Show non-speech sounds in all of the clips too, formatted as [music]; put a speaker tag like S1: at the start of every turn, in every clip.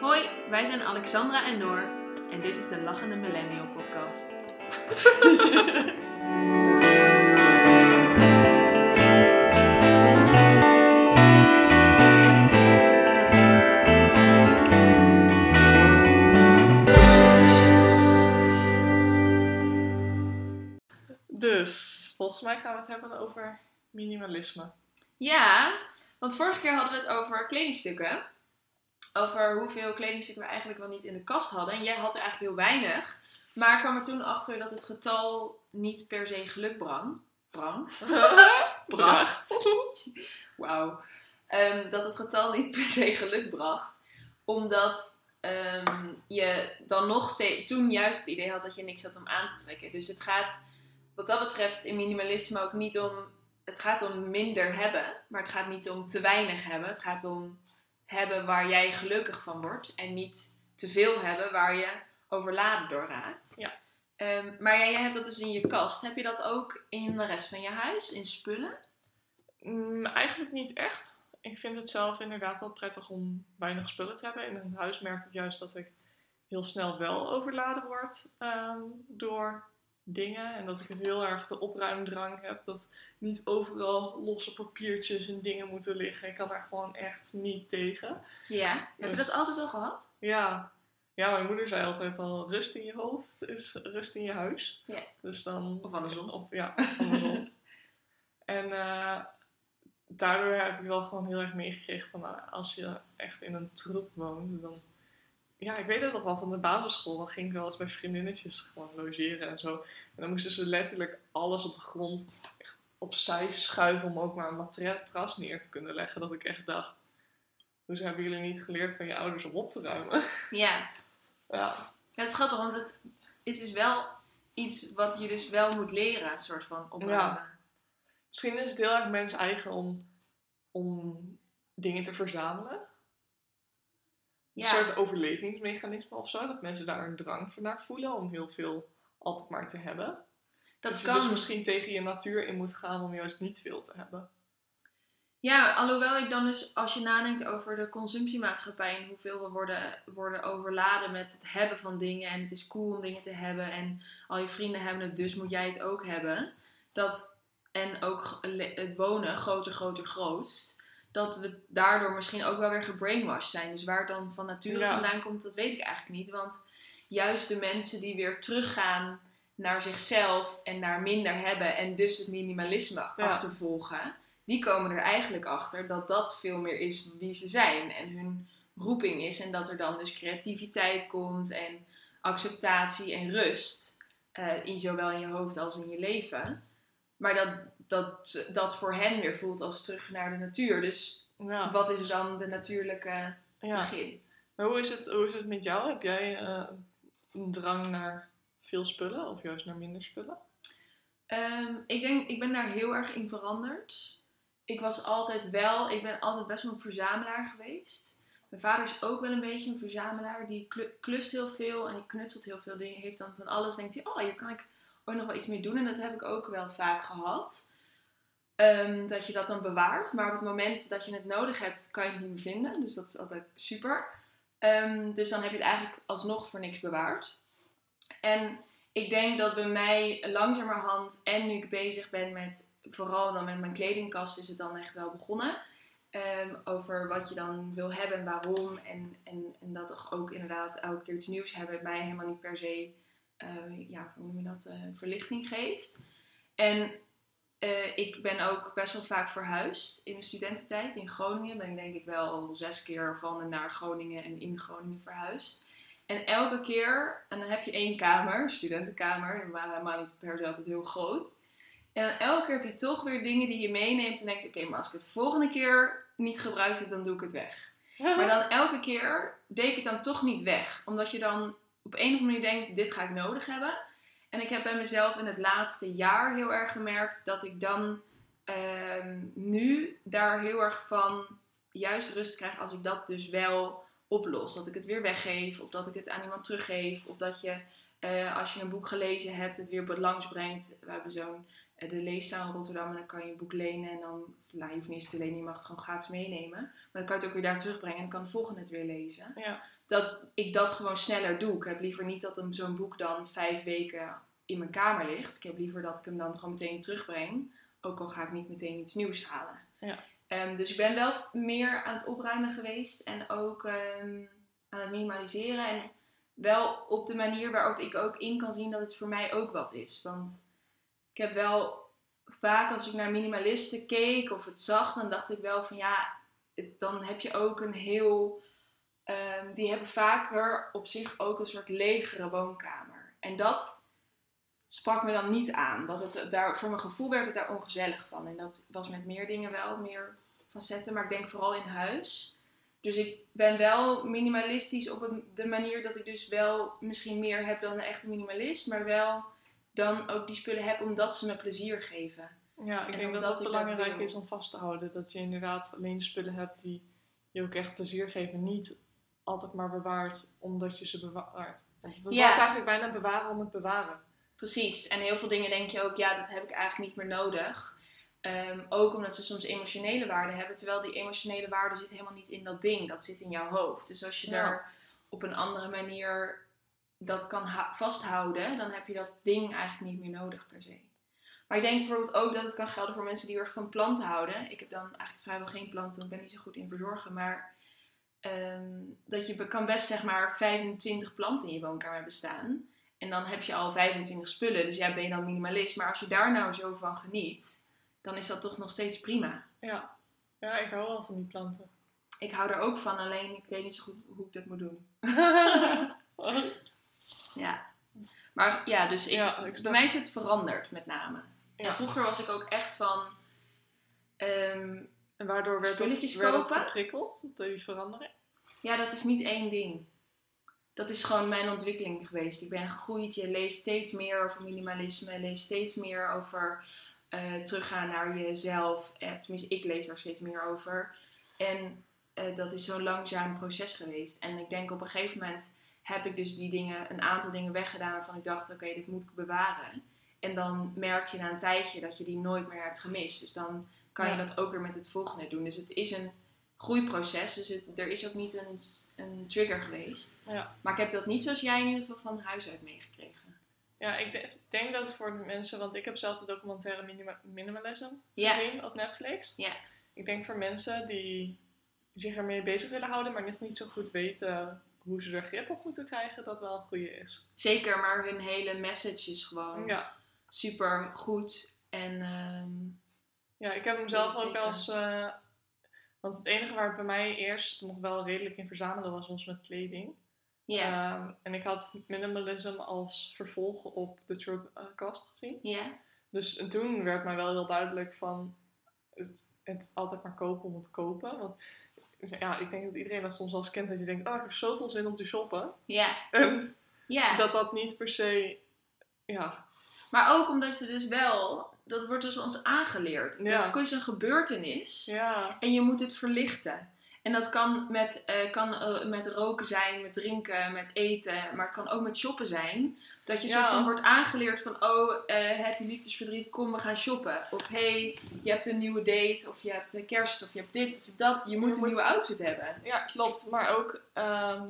S1: Hoi, wij zijn Alexandra en Noor en dit is de Lachende Millennial Podcast.
S2: Dus, volgens mij gaan we het hebben over minimalisme.
S1: Ja, want vorige keer hadden we het over kledingstukken. Over hoeveel kledingstukken we eigenlijk wel niet in de kast hadden. En jij had er eigenlijk heel weinig. Maar kwam er toen achter dat het getal niet per se geluk brang. Brang? [laughs] bracht. [laughs] Wauw. Ehm, dat het getal niet per se geluk bracht. Omdat ehm, je dan nog steeds, toen juist het idee had dat je niks had om aan te trekken. Dus het gaat wat dat betreft in minimalisme ook niet om. Het gaat om minder hebben, maar het gaat niet om te weinig hebben. Het gaat om hebben waar jij gelukkig van wordt en niet te veel hebben waar je overladen door raakt.
S2: Ja.
S1: Ehm, maar jij, jij hebt dat dus in je kast. Heb je dat ook in de rest van je huis, in spullen?
S2: Mm, eigenlijk niet echt. Ik vind het zelf inderdaad wel prettig om weinig spullen te hebben. In een huis merk ik juist dat ik heel snel wel overladen word ehm, door dingen. En dat ik het heel erg de opruimdrang heb. Dat niet overal losse papiertjes en dingen moeten liggen. Ik kan daar gewoon echt niet tegen.
S1: Ja. Heb je
S2: Dus-
S1: dat altijd al gehad?
S2: Ja. Ja, mijn moeder zei altijd al, rust in je hoofd is rust in je huis.
S1: Ja.
S2: Dus dan...
S1: Of andersom.
S2: Of ja, [laughs] andersom. en eh, daardoor heb ik wel gewoon heel erg meegekregen van, nou, als je echt in een troep woont, dan... Ja, ik weet het nog wel van de basisschool. Dan ging ik wel eens bij vriendinnetjes gewoon logeren en zo. En dan moesten ze letterlijk alles op de grond echt opzij schuiven om ook maar een matras neer te kunnen leggen. Dat ik echt dacht, hoezo hebben jullie niet geleerd van je ouders om op te ruimen?
S1: Ja.
S2: Ja,
S1: Het is grappig, want het is dus wel iets wat je dus wel moet leren, een soort van opruimen.
S2: Misschien is het heel erg mens eigen om, om dingen te verzamelen. Een
S1: Ja.
S2: soort overlevingsmechanisme of zo. Dat mensen daar een drang voor naar voelen om heel veel altijd maar te hebben.
S1: Dat
S2: dat je
S1: kan.
S2: dus misschien tegen je natuur in moet gaan om juist niet veel te hebben.
S1: Ja, alhoewel ik dan dus, als je nadenkt over de consumptiemaatschappij en hoeveel we worden, worden overladen met het hebben van dingen en het is cool om dingen te hebben en al je vrienden hebben het, dus moet jij het ook hebben. Dat, en ook het wonen, groter, groter, grootst. Dat we daardoor misschien ook wel weer gebrainwashed zijn. Dus waar het dan van nature
S2: Ja.
S1: vandaan komt, dat weet ik eigenlijk niet. Want juist de mensen die weer teruggaan naar zichzelf en naar minder hebben en dus het minimalisme achtervolgen, die komen er eigenlijk achter dat dat veel meer is wie ze zijn en hun roeping is. En dat er dan dus creativiteit komt en acceptatie en rust, eh, in zowel in je hoofd als in je leven. Maar dat, dat dat voor hen weer voelt als terug naar de natuur. Dus
S2: Ja.
S1: wat is dan de natuurlijke
S2: ja.
S1: begin?
S2: Maar hoe is, het, hoe is het met jou? Heb jij eh, een drang naar veel spullen of juist naar minder spullen?
S1: Ehm, ik denk, ik ben daar heel erg in veranderd. Ik was altijd wel, ik ben altijd best wel een verzamelaar geweest. Mijn vader is ook wel een beetje een verzamelaar. Die klu- klust heel veel en die knutselt heel veel dingen. Heeft dan van alles. Denkt hij, oh, hier kan ik ook nog wel iets mee doen. En dat heb ik ook wel vaak gehad. Ehm, dat je dat dan bewaart. Maar op het moment dat je het nodig hebt, kan je het niet meer vinden. Dus dat is altijd super. Ehm, dus dan heb je het eigenlijk alsnog voor niks bewaard. En ik denk dat bij mij langzamerhand en nu ik bezig ben met, vooral dan met mijn kledingkast, is het dan echt wel begonnen. Ehm, over wat je dan wil hebben en waarom. En, en, en dat toch ook inderdaad elke keer iets nieuws hebben mij helemaal niet per se, eh, ja, hoe noem je dat, eh, verlichting geeft. En eh, ik ben ook best wel vaak verhuisd in de studententijd. In Groningen ben ik denk ik wel al zes keer van en naar Groningen en in Groningen verhuisd. En elke keer, en dan heb je één kamer, studentenkamer, maar helemaal niet per se altijd heel groot. En elke keer heb je toch weer dingen die je meeneemt en denkt, oké, maar als ik het volgende keer niet gebruikt heb, dan doe ik het weg. [laughs] Maar dan elke keer deed ik het dan toch niet weg. Omdat je dan op een of andere manier denkt, dit ga ik nodig hebben. En ik heb bij mezelf in het laatste jaar heel erg gemerkt dat ik dan ehm, nu daar heel erg van juist rust krijg als ik dat dus wel oplos. Dat ik het weer weggeef of dat ik het aan iemand teruggeef. Of dat je eh, als je een boek gelezen hebt het weer langsbrengt. We hebben zo'n eh, de leeszaal in Rotterdam. En dan kan je een boek lenen. En dan, nou, je hoeft niet eens te lenen, je mag het gewoon gratis meenemen. Maar dan kan je het ook weer daar terugbrengen. En dan kan de volgende het weer lezen.
S2: Ja.
S1: Dat ik dat gewoon sneller doe. Ik heb liever niet dat een- zo'n boek dan vijf weken in mijn kamer ligt. Ik heb liever dat ik hem dan gewoon meteen terugbreng. Ook al ga ik niet meteen iets nieuws halen.
S2: Ja.
S1: Ehm, dus ik ben wel meer aan het opruimen geweest. En ook ehm, aan het minimaliseren. En wel op de manier waarop ik ook in kan zien dat het voor mij ook wat is. Want ik heb wel vaak als ik naar minimalisten keek of het zag, dan dacht ik wel van ja, dan heb je ook een heel. Ehm, die hebben vaker op zich ook een soort legere woonkamer. En dat sprak me dan niet aan. Dat het daar, voor mijn gevoel werd het daar ongezellig van. En dat was met meer dingen wel, meer facetten. Maar ik denk vooral in huis. Dus ik ben wel minimalistisch op de manier dat ik dus wel misschien meer heb dan een echte minimalist. Maar wel dan ook die spullen heb omdat ze me plezier geven.
S2: Ja, ik
S1: En
S2: denk dat dat belangrijk is om vast te houden. Dat je inderdaad alleen spullen hebt die je ook echt plezier geven. Niet altijd maar bewaart omdat je ze bewaart. Want het wordt
S1: Ja.
S2: eigenlijk bijna bewaren om het bewaren.
S1: Precies. En heel veel dingen denk je ook, ja, dat heb ik eigenlijk niet meer nodig. Ehm, ook omdat ze soms emotionele waarde hebben. Terwijl die emotionele waarde zit helemaal niet in dat ding. Dat zit in jouw hoofd. Dus als je
S2: Ja.
S1: daar op een andere manier dat kan vasthouden, dan heb je dat ding eigenlijk niet meer nodig per se. Maar ik denk bijvoorbeeld ook dat het kan gelden voor mensen die heel erg van planten houden. Ik heb dan eigenlijk vrijwel geen planten, want ik ben niet zo goed in verzorgen. Maar ehm, dat je kan best zeg maar 25 planten in je woonkamer hebben staan. En dan heb je al 25 spullen, dus ja, ben je dan minimalist. Maar als je daar nou zo van geniet, dan is dat toch nog steeds prima.
S2: Ja. ja, ik hou wel van die planten.
S1: Ik hou er ook van, alleen ik weet niet zo goed hoe ik dat moet doen. [laughs] Ja. Maar ja, dus ik,
S2: ja, ik
S1: bij mij is het veranderd met name.
S2: Ja.
S1: En vroeger was ik ook echt van... ehm,
S2: En waardoor werd
S1: Spulletjes
S2: het, werd het
S1: kopen?
S2: geprikkeld, die verandering?
S1: Ja, dat is niet één ding. Dat is gewoon mijn ontwikkeling geweest. Ik ben gegroeid. Je leest steeds meer over minimalisme. Je leest steeds meer over eh, teruggaan naar jezelf. Eh, tenminste, ik lees daar steeds meer over. En eh, dat is zo'n langzaam proces geweest. En ik denk op een gegeven moment heb ik dus die dingen, een aantal dingen weggedaan waarvan ik dacht, oké, dit moet ik bewaren. En dan merk je na een tijdje dat je die nooit meer hebt gemist. Dus dan kan je dat ook weer met het volgende doen. Dus het is een groeiproces. Dus het, er is ook niet een, een trigger geweest.
S2: Ja.
S1: Maar ik heb dat niet zoals jij in ieder geval van huis uit meegekregen.
S2: Ja, ik de- denk dat voor de mensen, want ik heb zelf de documentaire Minima- Minimalism gezien op Netflix.
S1: Ja.
S2: Ik denk voor mensen die zich ermee bezig willen houden, maar nog niet zo goed weten hoe ze er grip op moeten krijgen, dat wel een goede is.
S1: Zeker, maar hun hele message is gewoon
S2: Ja.
S1: super goed. En ehm,
S2: Ja, ik heb hem zelf ook als. eh, want het enige waar het bij mij eerst nog wel redelijk in verzamelen was, was met kleding.
S1: ja,
S2: Ehm, en ik had minimalism als vervolg op de True eh, Cost gezien.
S1: ja,
S2: Dus en toen werd mij wel heel duidelijk van het, het altijd maar kopen om het kopen. Want ja, ik denk dat iedereen dat soms wel eens kent. Dat je denkt, oh, ik heb zoveel zin om te shoppen.
S1: ja,
S2: En
S1: ja.
S2: dat dat niet per se... Ja,
S1: Maar ook omdat ze dus wel, dat wordt dus ons aangeleerd.
S2: Ja.
S1: Er is een gebeurtenis
S2: ja,
S1: en je moet het verlichten. En dat kan met, eh, kan, eh, met roken zijn, met drinken, met eten, maar het kan ook met shoppen zijn. Dat je
S2: Ja.
S1: soort van wordt aangeleerd van, oh, eh, heb je liefdesverdriet, kom we gaan shoppen. Of hey, je hebt een nieuwe date, of je hebt kerst, of je hebt dit, of dat. Je moet
S2: Je
S1: een
S2: moet-
S1: nieuwe outfit hebben.
S2: ja, klopt. Maar ook, ehm,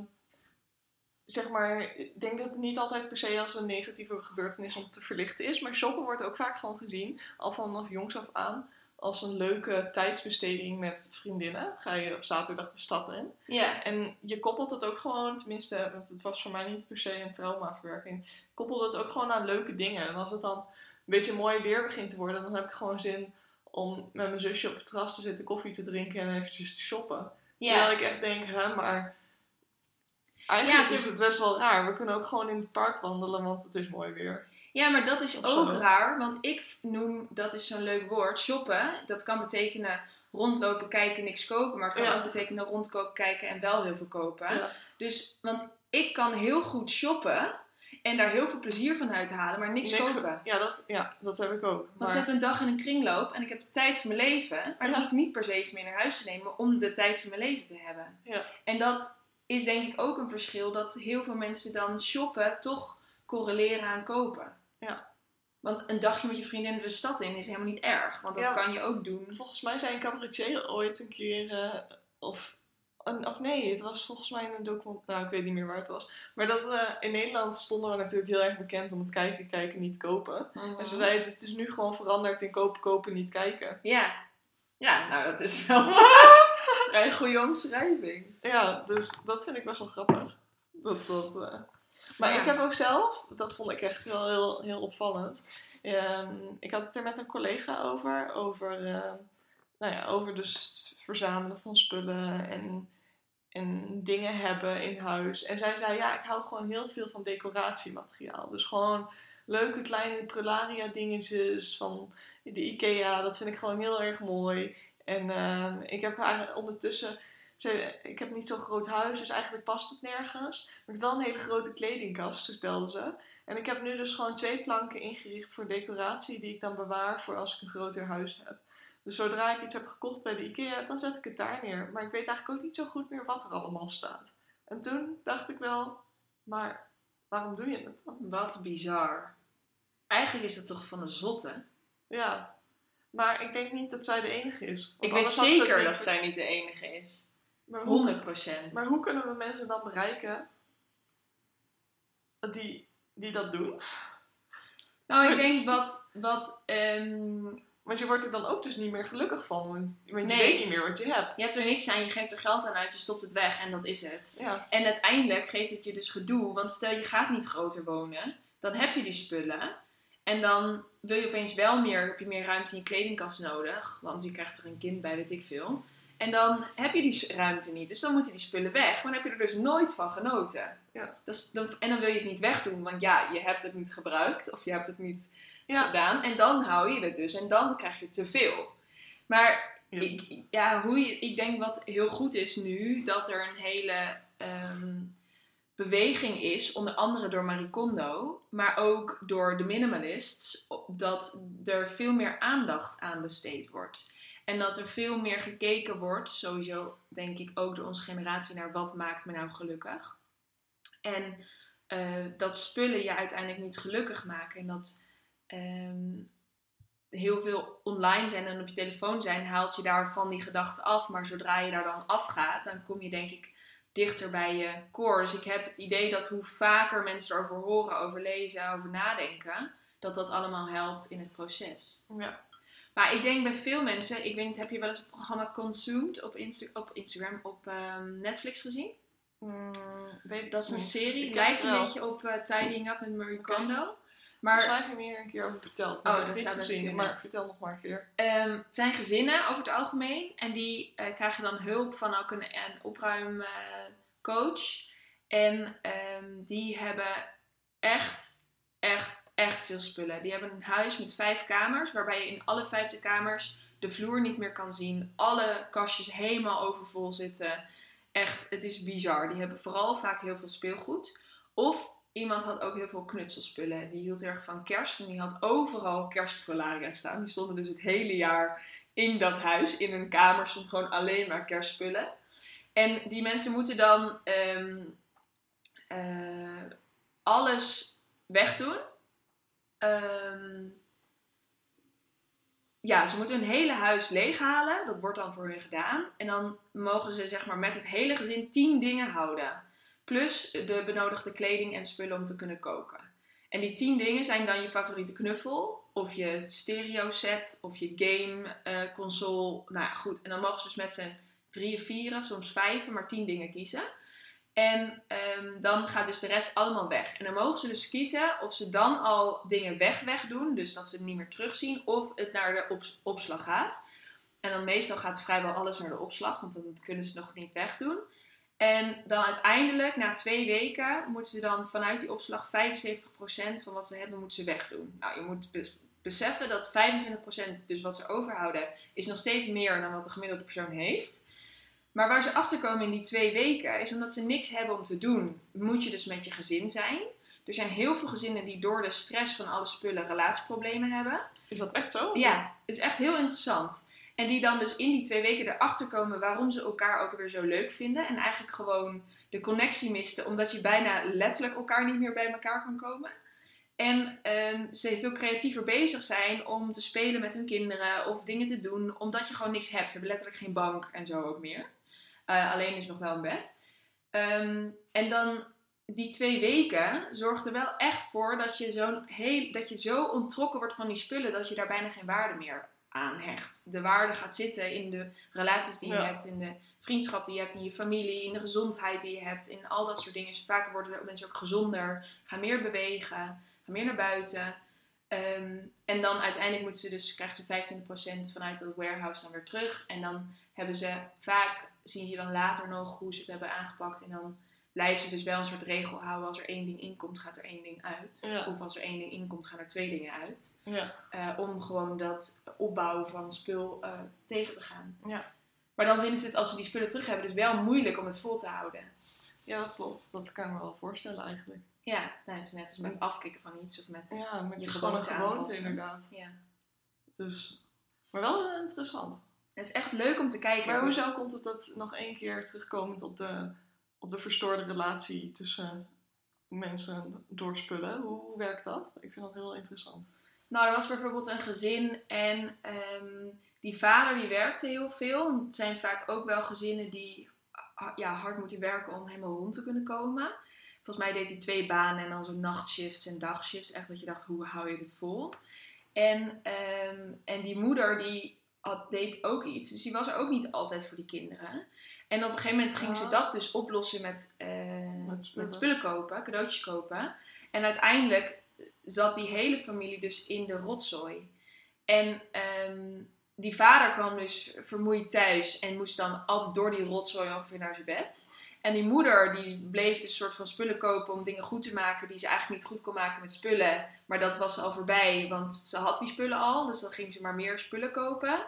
S2: zeg maar, ik denk dat het niet altijd per se als een negatieve gebeurtenis om te verlichten is. Maar shoppen wordt ook vaak gewoon gezien, al vanaf jongs af aan, als een leuke tijdsbesteding met vriendinnen. Ga je op zaterdag de stad in.
S1: Ja,
S2: En je koppelt het ook gewoon, tenminste, want het was voor mij niet per se een traumaverwerking. Koppelde het ook gewoon aan leuke dingen. En als het dan een beetje mooi weer begint te worden, dan heb ik gewoon zin om met mijn zusje op het terras te zitten, koffie te drinken en eventjes te shoppen. Terwijl ik echt denk, hè, maar eigenlijk
S1: Ja,
S2: is het best wel raar. We kunnen ook gewoon in het park wandelen, want het is mooi weer.
S1: Ja, maar dat is ook raar, want ik noem, dat is zo'n leuk woord, shoppen. Dat kan betekenen rondlopen, kijken, niks kopen. Maar het kan
S2: Ja.
S1: ook betekenen rondkopen, kijken en wel heel veel kopen.
S2: Ja.
S1: Dus, want ik kan heel goed shoppen en daar heel veel plezier van uithalen, maar niks, kopen.
S2: Ja dat, ja, dat heb ik ook.
S1: Want ze hebben een dag in een kringloop en ik heb de tijd van mijn leven. Maar ik hoef niet per se iets meer naar huis te nemen om de tijd van mijn leven te hebben.
S2: Ja.
S1: En dat is denk ik ook een verschil dat heel veel mensen dan shoppen toch correleren aan kopen.
S2: Ja.
S1: Want een dagje met je vriendinnen de stad in is helemaal niet erg. Want dat
S2: Ja.
S1: kan je ook doen.
S2: Volgens mij zei een cabaretier ooit een keer, eh, of, een- of nee, het was volgens mij in een document, nou ik weet niet meer waar het was. Maar dat eh, in Nederland stonden we natuurlijk heel erg bekend om het kijken, kijken, niet kopen. En ze zei, het is nu gewoon veranderd in kopen, kopen, niet kijken.
S1: Ja. Ja, nou dat is wel [laughs] een goede omschrijving.
S2: Ja, dus dat vind ik best wel grappig. Dat, dat, eh. Maar
S1: Ja.
S2: ik heb ook zelf, dat vond ik echt wel heel, heel opvallend. Ehm, ik had het er met een collega over, over, eh, nou ja, over dus het verzamelen van spullen en, en dingen hebben in huis. En zij zei, ja, ik hou gewoon heel veel van decoratiemateriaal. Dus gewoon leuke kleine prularia dingetjes van de Ikea, dat vind ik gewoon heel erg mooi. En ehm, ik heb eigenlijk ondertussen ik heb niet zo'n groot huis, dus eigenlijk past het nergens. Maar ik heb wel een hele grote kledingkast, vertelde ze. En ik heb nu dus gewoon twee planken ingericht voor decoratie, die ik dan bewaar voor als ik een groter huis heb. Dus zodra ik iets heb gekocht bij de IKEA, dan zet ik het daar neer. Maar ik weet eigenlijk ook niet zo goed meer wat er allemaal staat. En toen dacht ik wel, maar waarom doe je het dan?
S1: Wat bizar. Eigenlijk is dat toch van de zotte?
S2: Ja, maar ik denk niet dat zij de enige is.
S1: Ik weet
S2: het
S1: zeker dat zij niet de enige is.
S2: Maar hoe,
S1: 100 procent.
S2: maar hoe kunnen we mensen dan bereiken die, die dat doen?
S1: Nou, ik
S2: het [laughs]
S1: denk wat, wat ehm,
S2: Want je wordt er dan ook dus niet meer gelukkig van, want, want je
S1: Nee.
S2: weet niet meer wat je hebt.
S1: je hebt er niks aan, je geeft er geld aan uit, je stopt het weg en dat is het.
S2: Ja,
S1: En uiteindelijk geeft het je dus gedoe, want stel je gaat niet groter wonen, dan heb je die spullen. En dan wil je opeens wel meer, heb je meer ruimte in je kledingkast nodig, want je krijgt er een kind bij, weet ik veel. En dan heb je die ruimte niet, dus dan moeten die spullen weg, maar dan heb je er dus nooit van genoten.
S2: Ja.
S1: Dus dan, en dan wil je het niet wegdoen, want ja, je hebt het niet gebruikt of je hebt het niet
S2: Ja.
S1: gedaan. En dan hou je het dus en dan krijg je te veel. Maar
S2: Ja.
S1: ik, ja, hoe je, ik denk wat heel goed is nu, dat er een hele ehm, beweging is, onder andere door Marie Kondo, maar ook door de minimalists, dat er veel meer aandacht aan besteed wordt. En dat er veel meer gekeken wordt, sowieso denk ik ook door onze generatie, naar wat maakt me nou gelukkig. En eh, dat spullen je uiteindelijk niet gelukkig maken. En dat ehm, heel veel online zijn en op je telefoon zijn, haalt je daarvan die gedachte af. Maar zodra je daar dan afgaat, dan kom je denk ik dichter bij je core. Dus ik heb het idee dat hoe vaker mensen erover horen, over lezen, over nadenken, dat dat allemaal helpt in het proces.
S2: ja.
S1: Maar ik denk bij veel mensen, ik weet niet, heb je wel eens het programma Consumed op, Insta- op Instagram, op ehm, Netflix gezien?
S2: Mm, weet
S1: Dat is een
S2: niet.
S1: serie, lijkt een beetje op eh, Tidying Up met Marie. Kondo. Maar
S2: mij heb je me hier een keer over verteld.
S1: Oh,
S2: Maar
S1: dat zou best kunnen.
S2: maar vertel nog maar een keer.
S1: Ehm, het zijn gezinnen over het algemeen. En die eh, krijgen dan hulp van ook een, een opruimcoach. en ehm, die hebben echt, echt, echt veel spullen. Die hebben een huis met vijf kamers. Waarbij je in alle vijfde kamers de vloer niet meer kan zien. Alle kastjes helemaal overvol zitten. Echt, het is bizar. Die hebben vooral vaak heel veel speelgoed. Of iemand had ook heel veel knutselspullen. Die hield heel erg van kerst. En die had overal kerstprolaria staan. Die stonden dus het hele jaar in dat huis. In een kamer stond gewoon alleen maar kerstspullen. En die mensen moeten dan ehm, eh, alles wegdoen. Ehm, ja, ze moeten hun hele huis leeghalen. Dat wordt dan voor hun gedaan. En dan mogen ze zeg maar met het hele gezin tien dingen houden. Plus de benodigde kleding en spullen om te kunnen koken. En die tien dingen zijn dan je favoriete knuffel. Of je stereo set. Of je game eh, console. Nou goed. En dan mogen ze dus met z'n drieën, vieren, soms vijven, maar tien dingen kiezen. En ehm, dan gaat dus de rest allemaal weg. En dan mogen ze dus kiezen of ze dan al dingen weg weg doen. Dus dat ze het niet meer terugzien. Of het naar de ops- opslag gaat. En dan meestal gaat vrijwel alles naar de opslag. Want dan kunnen ze nog niet wegdoen. En dan uiteindelijk, na twee weken, moeten ze dan vanuit die opslag 75% van wat ze hebben, moeten ze wegdoen. Nou, je moet bes- beseffen dat 25%, dus wat ze overhouden, is nog steeds meer dan wat de gemiddelde persoon heeft. Maar waar ze achter komen in die twee weken, is omdat ze niks hebben om te doen, moet je dus met je gezin zijn. Er zijn heel veel gezinnen die door de stress van alle spullen relatieproblemen hebben.
S2: Is dat echt zo?
S1: Ja, het is echt heel interessant. En die dan dus in die twee weken erachter komen waarom ze elkaar ook weer zo leuk vinden. En eigenlijk gewoon de connectie misten, omdat je bijna letterlijk elkaar niet meer bij elkaar kan komen. En ehm, ze veel creatiever bezig zijn om te spelen met hun kinderen of dingen te doen, omdat je gewoon niks hebt. Ze hebben letterlijk geen bank en zo ook meer. Eh, alleen is nog wel een bed. Ehm, en dan die twee weken zorgt er wel echt voor dat je, zo'n heel, dat je zo ontrokken wordt van die spullen dat je daar bijna geen waarde meer aan hecht. De waarde gaat zitten in de relaties die je
S2: Ja.
S1: hebt, in de vriendschap die je hebt, in je familie, in de gezondheid die je hebt, in al dat soort dingen. Dus vaak worden mensen ook gezonder, gaan meer bewegen, gaan meer naar buiten. Ehm, en dan uiteindelijk moeten ze dus, krijgen ze 25% vanuit dat warehouse dan weer terug. En dan hebben ze vaak, zie je dan later nog hoe ze het hebben aangepakt. En dan blijven ze dus wel een soort regel houden. Als er één ding inkomt, gaat er één ding uit.
S2: Ja.
S1: Of als er één ding inkomt, gaan er twee dingen uit.
S2: Ja.
S1: Eh, om gewoon dat opbouwen van spul eh, tegen te gaan.
S2: Ja.
S1: Maar dan vinden ze het, als ze die spullen terug hebben, dus wel moeilijk om het vol te houden.
S2: ja, dat klopt. Dat kan ik me wel voorstellen eigenlijk.
S1: Ja, nou, het is net als met afkicken van iets of met...
S2: Ja, het
S1: Je
S2: een
S1: gewoonte aanpassen.
S2: inderdaad.
S1: Ja.
S2: Dus, maar wel eh, interessant.
S1: Het is echt leuk om te kijken.
S2: Maar hoezo komt het dat nog één keer terugkomend op de, de verstoorde relatie tussen mensen door spullen? Hoe werkt dat? Ik vind dat heel interessant.
S1: Nou, er was bijvoorbeeld een gezin en ehm, die vader die werkte heel veel. Het zijn vaak ook wel gezinnen die ja, hard moeten werken om helemaal rond te kunnen komen. Volgens mij deed hij twee banen en dan zo nachtshifts en dagshifts. Echt dat je dacht, hoe hou je dit vol? En, ehm, en die moeder die had, deed ook iets. Dus die was er ook niet altijd voor die kinderen. En op een gegeven moment ging ze dat dus oplossen met, eh,
S2: Met spullen.
S1: met spullen kopen, cadeautjes kopen. En uiteindelijk zat die hele familie dus in de rotzooi. En ehm, die vader kwam dus vermoeid thuis en moest dan altijd door die rotzooi ongeveer naar zijn bed. En die moeder die bleef dus een soort van spullen kopen om dingen goed te maken die ze eigenlijk niet goed kon maken met spullen. Maar dat was al voorbij, want ze had die spullen al. Dus dan ging ze maar meer spullen kopen.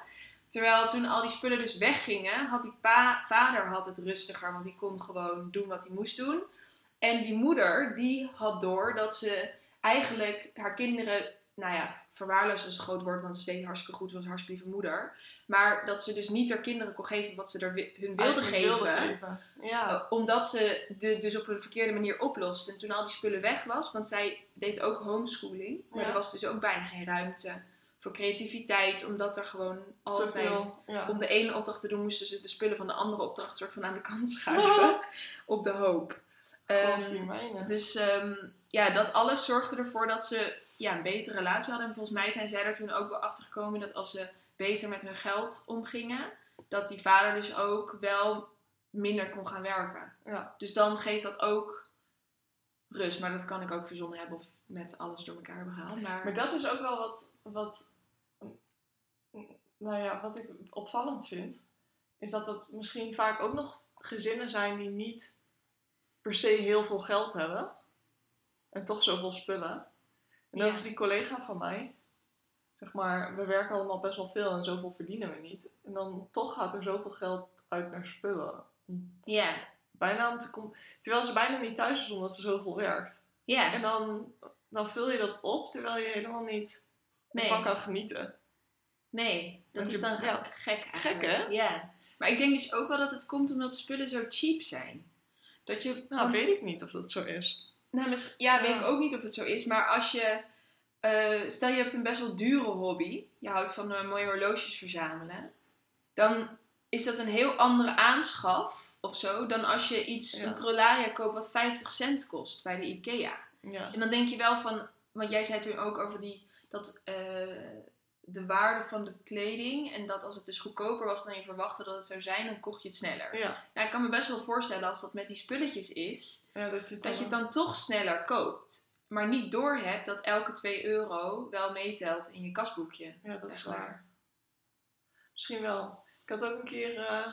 S1: Terwijl toen al die spullen dus weggingen, had die pa, vader had het rustiger, want die kon gewoon doen wat hij moest doen. En die moeder, die had door dat ze eigenlijk haar kinderen, nou ja, verwaarloosd is een groot woord, want ze deed hartstikke goed, was een hartstikke lieve moeder. Maar dat ze dus niet haar kinderen kon geven wat ze er hun wilde geven.
S2: wilde geven. Ja.
S1: Uh, omdat ze de, dus op een verkeerde manier oplost. En toen al die spullen weg was, want zij deed ook homeschooling. Maar
S2: Ja.
S1: er was dus ook bijna geen ruimte voor creativiteit. Omdat er gewoon altijd...
S2: Ja.
S1: Om de ene opdracht te doen, moesten ze de spullen van de andere opdracht soort van aan de kant [laughs] schuiven. op de hoop.
S2: Mijne.
S1: dus ehm, ja, dat alles zorgde ervoor dat ze ja, een betere relatie hadden. En volgens mij zijn zij er toen ook wel achter gekomen dat als ze beter met hun geld omgingen, dat die vader dus ook wel minder kon gaan werken.
S2: Ja.
S1: Dus dan geeft dat ook rust. Maar dat kan ik ook verzonnen hebben of net alles door elkaar hebben gehaald. Maar,
S2: Maar dat is ook wel wat, wat, nou ja, wat ik opvallend vind. Is dat het misschien vaak ook nog gezinnen zijn die niet per se heel veel geld hebben. En toch zoveel spullen. En dat
S1: Ja.
S2: is die collega van mij. Zeg maar, we werken allemaal best wel veel en zoveel verdienen we niet. En dan toch gaat er zoveel geld uit naar spullen.
S1: ja,
S2: Bijna om te kom Terwijl ze bijna niet thuis is omdat ze zoveel werkt.
S1: ja.
S2: En dan, dan vul je dat op terwijl je helemaal niet
S1: Nee.
S2: ervan kan genieten.
S1: Nee, dat is
S2: je-
S1: dan
S2: ja.
S1: gek eigenlijk.
S2: Gek, hè?
S1: Ja. Maar ik denk dus ook wel dat het komt omdat spullen zo cheap zijn. Dat je...
S2: Nou, weet ik niet of dat zo is.
S1: Nou, misschien, ja, weet ik ook niet of het zo is. Maar als je... eh, stel je hebt een best wel dure hobby. Je houdt van eh, mooie horloges verzamelen. Dan is dat een heel andere aanschaf of zo. Dan als je iets,
S2: Ja.
S1: een prolaria koopt wat 50 cent kost bij de Ikea.
S2: Ja.
S1: En dan denk je wel van... Want jij zei toen ook over die... Dat, eh, de waarde van de kleding. En dat als het dus goedkoper was dan je verwachtte dat het zou zijn, dan kocht je het sneller.
S2: Ja.
S1: Nou, ik kan me best wel voorstellen als dat met die spulletjes is,
S2: ja, dat je het
S1: dat je het
S2: dan...
S1: toch sneller koopt. Maar niet doorhebt dat elke 2 euro wel meetelt in je kasboekje.
S2: Ja, dat is waar. Misschien wel. Ik had ook een keer... eh,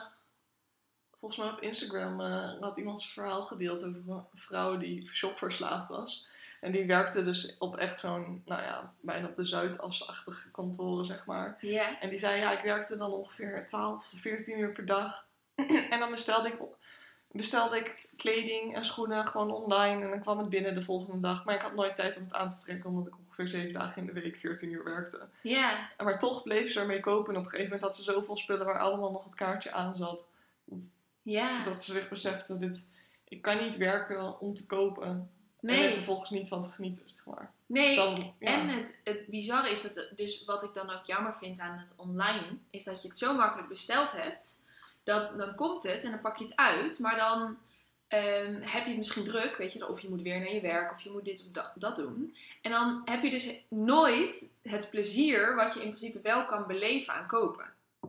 S2: volgens mij op Instagram eh, had iemand zijn verhaal gedeeld over een vrouw die shopverslaafd was. En die werkte dus op echt zo'n, nou ja, bijna op de Zuidas-achtige kantoren, zeg maar. En die zei, ja, ik werkte dan ongeveer 12, 14 uur per dag. [clears throat] en dan bestelde ik, bestelde ik kleding en schoenen gewoon online. En dan kwam het binnen de volgende dag. Maar ik had nooit tijd om het aan te trekken, omdat ik ongeveer 7 dagen in de week 14 uur werkte.
S1: Ja.
S2: Maar toch bleef ze ermee kopen. En op een gegeven moment had ze zoveel spullen waar allemaal nog het kaartje aan zat. Dat,
S1: Ja.
S2: dat ze zich besefte, dit, ik kan niet werken om te kopen. En er
S1: Nee,
S2: vervolgens niet van te genieten, zeg maar.
S1: nee.
S2: Dan, ja.
S1: En het, het bizarre is dat, dus wat ik dan ook jammer vind aan het online, is dat je het zo makkelijk besteld hebt, dat dan komt het en dan pak je het uit, maar dan ehm, heb je het misschien druk, weet je, of je moet weer naar je werk, of je moet dit of dat, dat doen. En dan heb je dus nooit het plezier wat je in principe wel kan beleven aan kopen.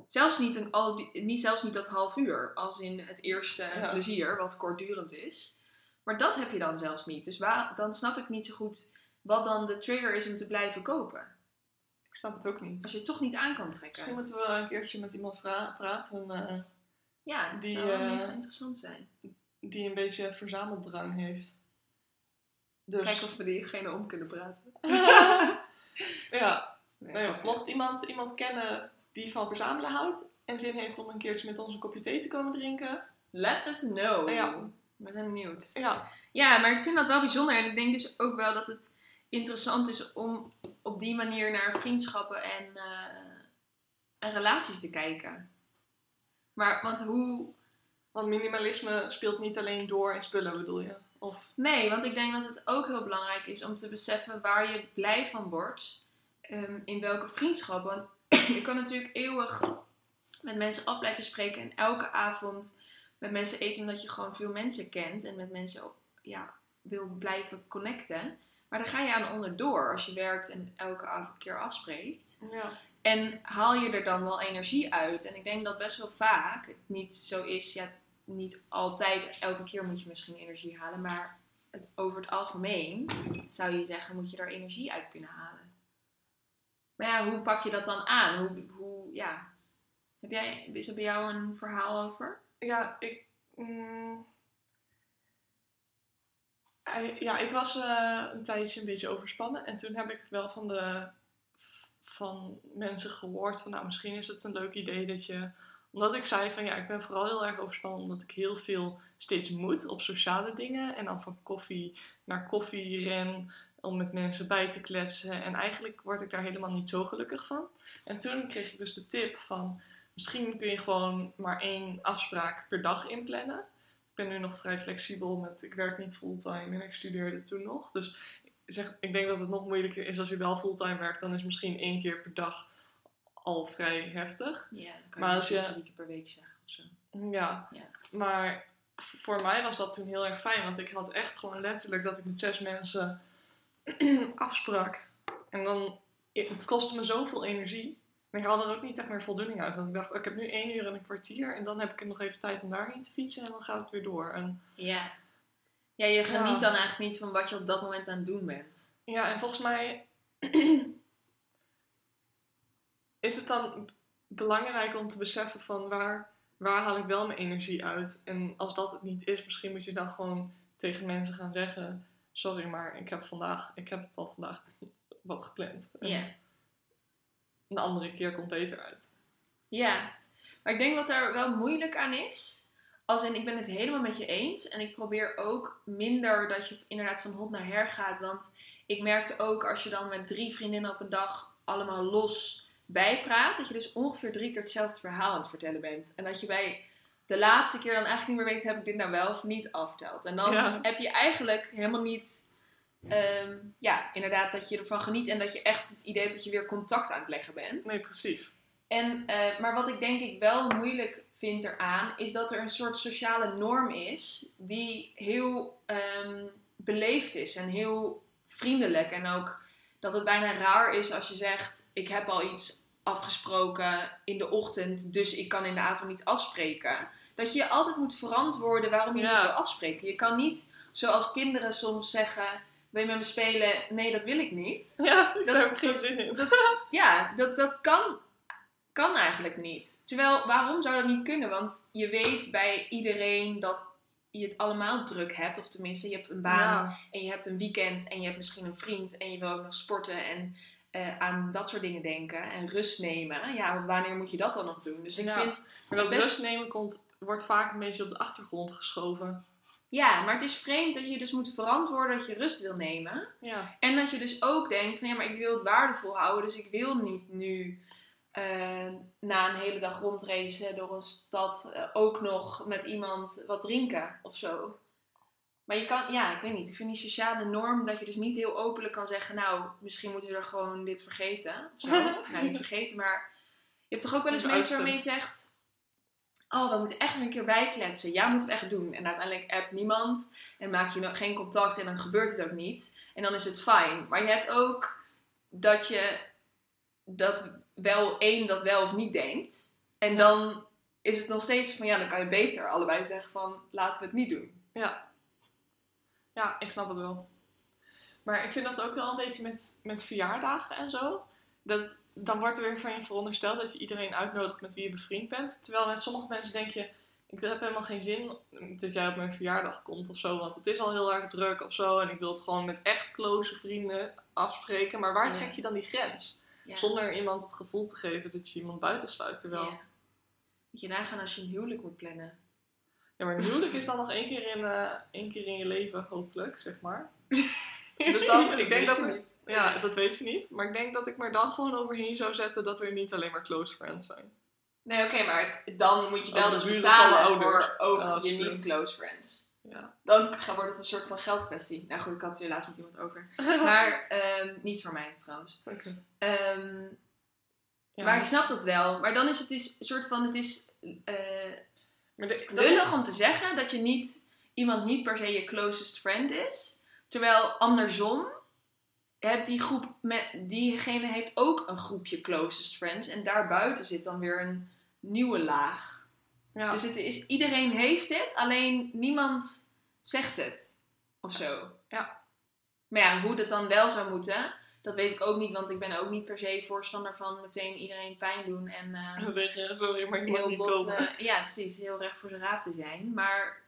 S1: Zelfs niet, een, al die, niet, zelfs niet dat half uur, als in het eerste
S2: Ja.
S1: plezier, wat kortdurend is. Maar dat heb je dan zelfs niet. Dus waar, dan snap ik niet zo goed wat dan de trigger is om te blijven kopen.
S2: Ik snap het ook niet.
S1: Als je het toch niet aan kan
S2: Misschien
S1: trekken.
S2: moeten we een keertje met iemand praten eh,
S1: Ja, dat
S2: die,
S1: zou wel
S2: eh,
S1: mega interessant zijn.
S2: die een beetje verzameldrang heeft. Dus
S1: Kijken of we diegene om kunnen praten. [laughs]
S2: ja,
S1: Nee,
S2: nou ja,
S1: grapje.
S2: mocht iemand iemand kennen die van verzamelen houdt en zin heeft om een keertje met ons een kopje thee te komen drinken.
S1: Let us know.
S2: Ja.
S1: We zijn benieuwd.
S2: Ja,
S1: Ja, maar ik vind dat wel bijzonder. En ik denk dus ook wel dat het interessant is om op die manier naar vriendschappen en, eh, en relaties te kijken. Maar, want hoe...
S2: want minimalisme speelt niet alleen door in spullen, bedoel je? Of,
S1: Nee, want ik denk dat het ook heel belangrijk is om te beseffen waar je blij van wordt. ehm, in welke vriendschap. Want [clears throat] je kan natuurlijk eeuwig met mensen af blijven spreken. En elke avond met mensen eten omdat je gewoon veel mensen kent. En met mensen op, ja, wil blijven connecten. Maar daar ga je aan onderdoor als je werkt en elke avond keer afspreekt.
S2: ja.
S1: En haal je er dan wel energie uit? En ik denk dat best wel vaak het niet zo is. Ja, niet altijd, elke keer moet je misschien energie halen. Maar het, over het algemeen zou je zeggen, moet je er energie uit kunnen halen. Maar ja, hoe pak je dat dan aan? Hoe, hoe ja. Heb jij, is er bij jou een verhaal over?
S2: Ja, ik. mm, Hij- ja, ik was eh, een tijdje een beetje overspannen. En toen heb ik wel van, de, van mensen gehoord van, nou, misschien is het een leuk idee dat je... Omdat ik zei van, ja, ik ben vooral heel erg overspannen omdat ik heel veel steeds moet op sociale dingen. En dan van koffie naar koffie ren om met mensen bij te kletsen. En eigenlijk word ik daar helemaal niet zo gelukkig van. En toen kreeg ik dus de tip van, misschien kun je gewoon maar één afspraak per dag inplannen. Ik ben nu nog vrij flexibel met, ik werk niet fulltime en ik studeerde toen nog. Dus zeg, ik denk dat het nog moeilijker is als je wel fulltime werkt. Dan is misschien één keer per dag al vrij heftig.
S1: Ja, dan kan
S2: Maar
S1: je
S2: als je-
S1: drie keer per week zeggen of zo.
S2: Ja,
S1: Ja.
S2: maar voor mij was dat toen heel erg fijn. Want ik had echt gewoon letterlijk dat ik met zes mensen [clears throat] afsprak. En dan, het kostte me zoveel energie. En ik had er ook niet echt meer voldoening uit. Want ik dacht, oh, ik heb nu één uur en een kwartier. En dan heb ik nog even tijd om daarheen te fietsen. En dan gaat het weer door. En
S1: Ja. Ja, je geniet
S2: Ja.
S1: dan eigenlijk niet van wat je op dat moment aan het doen bent.
S2: Ja, en volgens mij [clears throat] is het dan belangrijk om te beseffen van waar, waar haal ik wel mijn energie uit. En als dat het niet is, misschien moet je dan gewoon tegen mensen gaan zeggen... Sorry, maar ik heb vandaag, ik heb het al vandaag [laughs] wat gepland.
S1: Ja.
S2: Een andere keer komt beter uit.
S1: Ja, maar ik denk wat daar wel moeilijk aan is. Als in, ik ben het helemaal met je eens. En ik probeer ook minder dat je inderdaad van hot naar her gaat. Want ik merkte ook als je dan met drie vriendinnen op een dag allemaal los bijpraat. Dat je dus ongeveer drie keer hetzelfde verhaal aan het vertellen bent. En dat je bij de laatste keer dan eigenlijk niet meer weet, heb ik dit nou wel of niet al verteld. En dan
S2: Ja.
S1: heb je eigenlijk helemaal niet... ehm, ja, inderdaad dat je ervan geniet. En dat je echt het idee hebt dat je weer contact aan het leggen bent.
S2: Nee, precies.
S1: En, eh, maar wat ik denk ik wel moeilijk vind eraan, is dat er een soort sociale norm is die heel ehm, beleefd is en heel vriendelijk. En ook dat het bijna raar is als je zegt: Ik heb al iets afgesproken in de ochtend, dus ik kan in de avond niet afspreken. Dat je je altijd moet verantwoorden waarom je
S2: Ja.
S1: niet wil afspreken. Je kan niet, zoals kinderen soms zeggen: Wil je met me spelen? Nee, dat wil ik niet.
S2: Ja,
S1: Dat-
S2: daar heb ik geen zin in.
S1: dat- ja, dat, dat kan, kan eigenlijk niet. Terwijl, waarom zou dat niet kunnen? Want je weet bij iedereen dat je het allemaal druk hebt. Of tenminste, je hebt een baan
S2: Ja.
S1: en je hebt een weekend en je hebt misschien een vriend en je wil ook nog sporten en eh, aan dat soort dingen denken en rust nemen. Ja, wanneer moet je dat dan nog doen? Dus ik
S2: Ja.
S1: vind,
S2: Maar dat
S1: Best-
S2: rust nemen komt, wordt vaak een beetje op de achtergrond geschoven.
S1: ja, maar het is vreemd dat je dus moet verantwoorden dat je rust wil nemen.
S2: Ja.
S1: En dat je dus ook denkt van ja, maar ik wil het waardevol houden. Dus ik wil niet nu eh, na een hele dag rondracen door een stad eh, ook nog met iemand wat drinken of zo. Maar je kan, ja, ik weet niet. Ik vind die sociale norm dat je dus niet heel openlijk kan zeggen, nou, misschien moeten we er gewoon dit vergeten. Of zo. [laughs] nou, niet vergeten, maar je hebt toch ook wel eens mensen waarmee je zegt, oh, we moeten echt een keer bijkletsen. Ja, moeten we echt doen. En uiteindelijk appt niemand en maak je geen contact en dan gebeurt het ook niet. En dan is het fijn. Maar je hebt ook dat je dat wel één dat wel of niet denkt. En
S2: Ja.
S1: dan is het nog steeds van, ja, dan kan je beter allebei zeggen van, laten we het niet doen.
S2: Ja. Ja, ik snap het wel. Maar ik vind dat ook wel een beetje met, met verjaardagen en zo. Dat, dan wordt er weer van je verondersteld dat je iedereen uitnodigt met wie je bevriend bent. Terwijl met sommige mensen denk je, ik heb helemaal geen zin dat jij op mijn verjaardag komt of zo. Want het is al heel erg druk of zo. En ik wil het gewoon met echt close vrienden afspreken. Maar waar
S1: Ja.
S2: trek je dan die grens?
S1: Ja.
S2: Zonder iemand het gevoel te geven dat je iemand buitensluit. Terwijl,
S1: Ja. Moet je nagaan als je een huwelijk moet plannen.
S2: Ja, maar een huwelijk is dan nog één keer in, eh, één keer in je leven, hopelijk, zeg maar. [laughs] Dus dan, ik denk dat er, ja, dat weet je niet. Maar ik denk dat ik me er dan gewoon overheen zou zetten dat we niet alleen maar close friends zijn.
S1: Nee, oké, maar het- dan moet je wel
S2: Oh,
S1: dus
S2: de buren
S1: betalen voor ook je
S2: slim.
S1: niet close friends.
S2: Ja.
S1: Dan wordt het een soort van geldkwestie. Nou goed, ik had het hier laatst met iemand over. [laughs] Maar ehm, niet voor mij trouwens. Ehm,
S2: Ja,
S1: maar ik snap dat wel. Maar dan is het dus een soort van, het is
S2: maar de- dat-
S1: lullig om te zeggen dat je niet, iemand niet per se je closest friend is. Terwijl andersom, hebt die groep, met, diegene heeft ook een groepje closest friends. En daarbuiten zit dan weer een nieuwe laag.
S2: Ja.
S1: Dus het is, iedereen heeft het, alleen niemand zegt het. Of zo.
S2: Ja.
S1: Maar ja, hoe dat dan wel zou moeten, dat weet ik ook niet. Want ik ben ook niet per se voorstander van meteen iedereen pijn doen. En eh,
S2: Dan zeg je, sorry, maar je mag niet
S1: bot,
S2: komen.
S1: eh, ja, precies. Heel recht voor zijn raad te zijn. Maar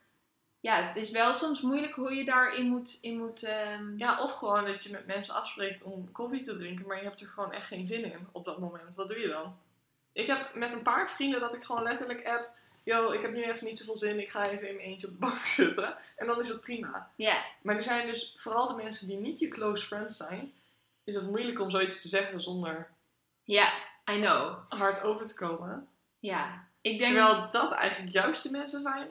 S1: ja, het is wel soms moeilijk hoe je daarin moet... In moet ehm,
S2: Ja, of gewoon dat je met mensen afspreekt om koffie te drinken, maar je hebt er gewoon echt geen zin in op dat moment. Wat doe je dan? Ik heb met een paar vrienden dat ik gewoon letterlijk app, yo, ik heb nu even niet zoveel zin, ik ga even in mijn eentje op de bank [laughs] zitten. En dan is het prima.
S1: ja,
S2: Maar er zijn dus vooral de mensen die niet je close friends zijn, is het moeilijk om zoiets te zeggen zonder
S1: ja, I know.
S2: hard over te komen.
S1: Ja, ik denk
S2: Terwijl dat eigenlijk juist de mensen zijn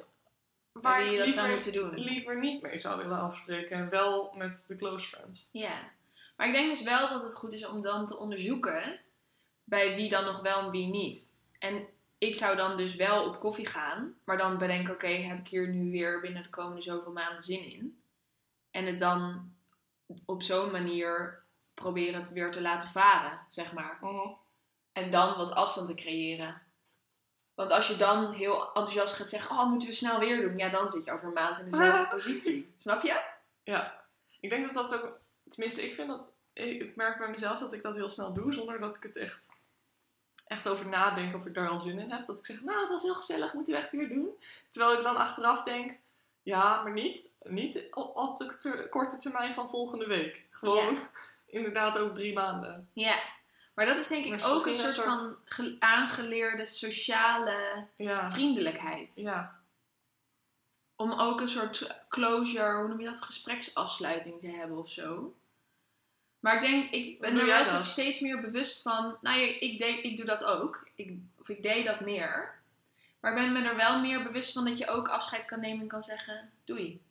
S2: waar
S1: je dat zou
S2: liever,
S1: moeten doen.
S2: liever niet mee zou willen afspreken. En wel met de close friends.
S1: Ja, maar ik denk dus wel dat het goed is om dan te onderzoeken bij wie dan nog wel en wie niet. En ik zou dan dus wel op koffie gaan, maar dan bedenken, oké, heb ik hier nu weer binnen de komende zoveel maanden zin in? En het dan op zo'n manier proberen het weer te laten varen, zeg maar. En dan wat afstand te creëren. Want als je dan heel enthousiast gaat zeggen, oh, moeten we snel weer doen? Ja, dan zit je over een maand in dezelfde positie. Snap je?
S2: Ja, ik denk dat dat ook, tenminste, ik vind dat, ik merk bij mezelf dat ik dat heel snel doe zonder dat ik het echt, echt over nadenk of ik daar al zin in heb. Dat ik zeg, nou, dat was heel gezellig, moeten we echt weer doen. Terwijl ik dan achteraf denk, ja, maar niet, niet op, op de ter- korte termijn van volgende week. Gewoon [laughs] inderdaad over drie maanden.
S1: Ja, maar dat is denk ik ook een soort, van ge- aangeleerde sociale
S2: Ja,
S1: vriendelijkheid.
S2: ja,
S1: Om ook een soort closure, hoe noem je dat, gespreksafsluiting te hebben of zo. Maar ik denk, ik ben er
S2: dat?
S1: steeds meer bewust van. Nou ja, ik, denk, ik doe dat ook. Ik, of ik deed dat meer. Maar ik ben me er wel meer bewust van dat je ook afscheid kan nemen en kan zeggen: doei.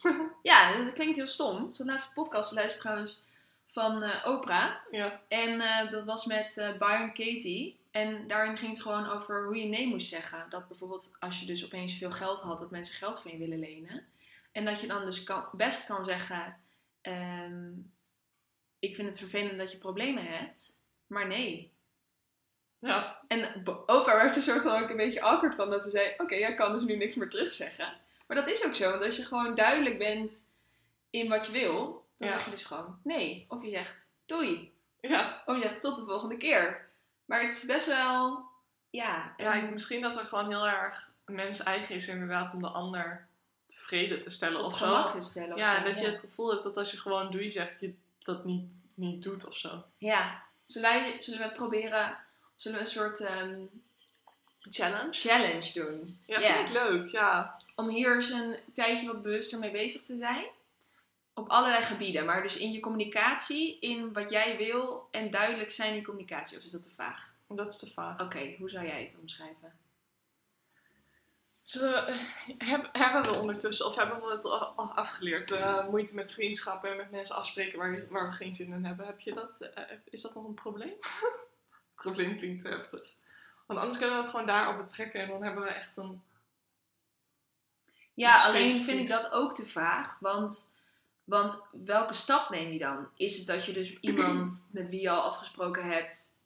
S1: [laughs] ja, dat klinkt heel stom. Zo'n laatste podcast luister trouwens van eh, Oprah.
S2: ja,
S1: En eh, dat was met Byron Katie. En daarin ging het gewoon over hoe je nee moest zeggen. Dat bijvoorbeeld als je dus opeens veel geld had, dat mensen geld van je willen lenen. En dat je dan dus kan, best kan zeggen: ehm, Ik vind het vervelend dat je problemen hebt, maar nee.
S2: ja,
S1: En Oprah werd er soort van ook een beetje awkward van dat ze zei: Oké, jij kan dus nu niks meer terugzeggen. Maar dat is ook zo, want als je gewoon duidelijk bent in wat je wil, dan
S2: Ja.
S1: zeg je dus gewoon nee. Of je zegt doei.
S2: ja.
S1: Of je zegt tot de volgende keer. Maar het is best wel, ja.
S2: Ja,
S1: en
S2: ik- misschien dat er gewoon heel erg mens eigen is inderdaad om de ander tevreden te stellen
S1: op
S2: of zo.
S1: te stellen. of
S2: Ja,
S1: zo,
S2: dat je het gevoel hebt dat als je gewoon doei zegt, je dat niet, niet doet of zo.
S1: Ja. Zullen, wij, zullen we proberen, zullen we een soort ehm,
S2: Challenge?
S1: challenge doen?
S2: Ja,
S1: Ja.
S2: vind ik leuk, ja.
S1: Om hier eens een tijdje wat bewuster mee bezig te zijn. Op allerlei gebieden. Maar dus in je communicatie, in wat jij wil en duidelijk zijn in je communicatie. Of is dat te vaag?
S2: Dat is te vaag.
S1: Oké, hoe zou jij het omschrijven?
S2: Ze, eh, heb- hebben we ondertussen, of hebben we het al afgeleerd, eh, moeite met vriendschappen en met mensen afspreken waar, waar we geen zin in hebben. Heb je dat, eh, is dat nog een probleem? [laughs] probleem klinkt te heftig. Want anders kunnen we het gewoon daarop betrekken en dan hebben we echt een...
S1: Ja, alleen vind ik dat ook te vaag. Want, want welke stap neem je dan? Is het dat je dus iemand [clears throat] met wie je al afgesproken hebt...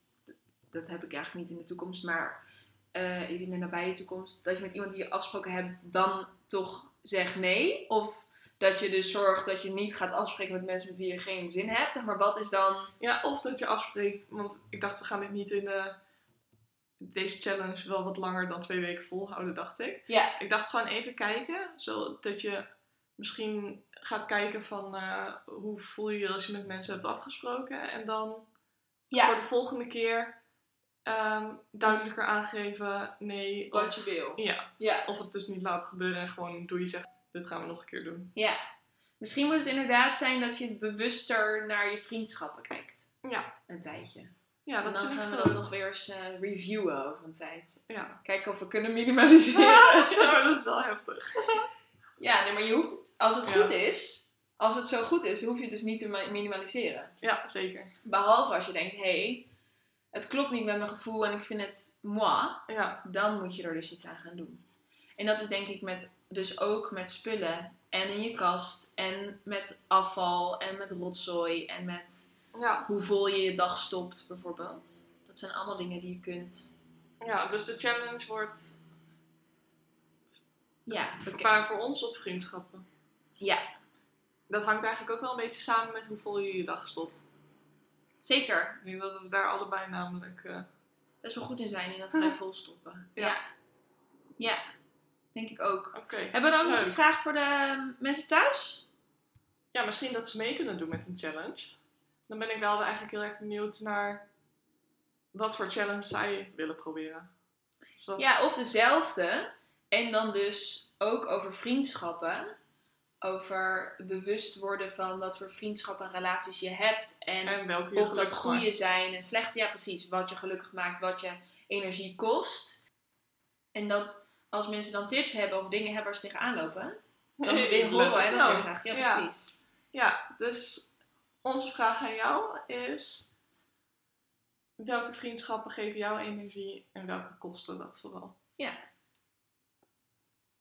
S1: Dat heb ik eigenlijk niet in de toekomst, maar eh, in de nabije toekomst. Dat je met iemand die je afgesproken hebt dan toch zegt nee? Of dat je dus zorgt dat je niet gaat afspreken met mensen met wie je geen zin hebt? Zeg maar wat is dan...
S2: Ja, of dat je afspreekt, want ik dacht we gaan dit niet in de, deze challenge wel wat langer dan twee weken volhouden, dacht ik.
S1: Ja,
S2: Ik dacht gewoon even kijken, zodat je misschien gaat kijken van eh, hoe voel je je als je met mensen hebt afgesproken. En dan voor de volgende keer ehm, duidelijker aangeven nee.
S1: wat je wil.
S2: ja,
S1: Ja.
S2: of het dus niet laten gebeuren en gewoon doe je zegt, dit gaan we nog een keer doen.
S1: Ja. Misschien moet het inderdaad zijn dat je bewuster naar je vriendschappen kijkt.
S2: Ja,
S1: Een tijdje.
S2: ja
S1: en
S2: dat
S1: dan
S2: vind ik
S1: gaan we dat nog weer eens eh, reviewen over een tijd.
S2: Ja.
S1: Kijken of we kunnen minimaliseren. [laughs]
S2: ja, dat is wel heftig. [laughs]
S1: ja, nee, maar je hoeft het, als het
S2: Ja.
S1: goed is, als het zo goed is, hoef je het dus niet te mi- minimaliseren.
S2: Ja, zeker.
S1: Behalve als je denkt, hé, hey, het klopt niet met mijn gevoel en ik vind het moi,
S2: Ja,
S1: dan moet je er dus iets aan gaan doen. En dat is denk ik met, dus ook met spullen en in je kast en met afval en met rotzooi en met
S2: ja.
S1: hoe vol je je dag stopt bijvoorbeeld. Dat zijn allemaal dingen die je kunt,
S2: ja, dus de challenge wordt
S1: ja,
S2: Maar voor ons op vriendschappen.
S1: ja
S2: Dat hangt eigenlijk ook wel een beetje samen met hoe vol je je dag stopt.
S1: Zeker.
S2: Ik denk dat we daar allebei namelijk... eh,
S1: Best wel goed in zijn in dat [laughs] vrij vol stoppen.
S2: Ja.
S1: Ja. ja. denk ik ook. Hebben we dan nog een vraag voor de mensen thuis?
S2: Ja, misschien dat ze mee kunnen doen met een challenge. Dan ben ik wel eigenlijk heel erg benieuwd naar wat voor challenge zij willen proberen.
S1: Ja, of dezelfde. En dan dus ook over vriendschappen. Over bewust worden van wat voor vriendschappen en relaties je hebt. En,
S2: en welke je
S1: of dat goede
S2: maakt.
S1: zijn en slechte. Ja, precies. Wat je gelukkig maakt, wat je energie kost. En dat als mensen dan tips hebben of dingen hebben waar ze tegenaan lopen. Dan [laughs] weer horen wij dat heel graag. Ja,
S2: Ja.
S1: precies.
S2: Ja, dus onze vraag aan jou is... Welke vriendschappen geven jou energie en welke kosten dat vooral?
S1: Ja.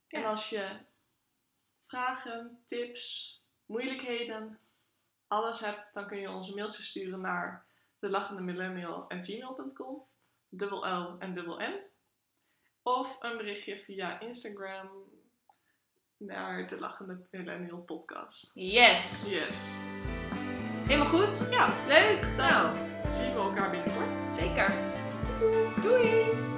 S2: En
S1: Ja.
S2: als je vragen, tips, moeilijkheden, alles hebt, dan kun je ons een mailtje sturen naar de lachende millennial@gmail.com, dubbel L en dubbel N. Of een berichtje via Instagram naar de lachende millennial podcast.
S1: Yes.
S2: Yes.
S1: Helemaal goed.
S2: Ja,
S1: Leuk.
S2: Dan-
S1: Nou,
S2: zien we elkaar binnenkort.
S1: zeker. Doei.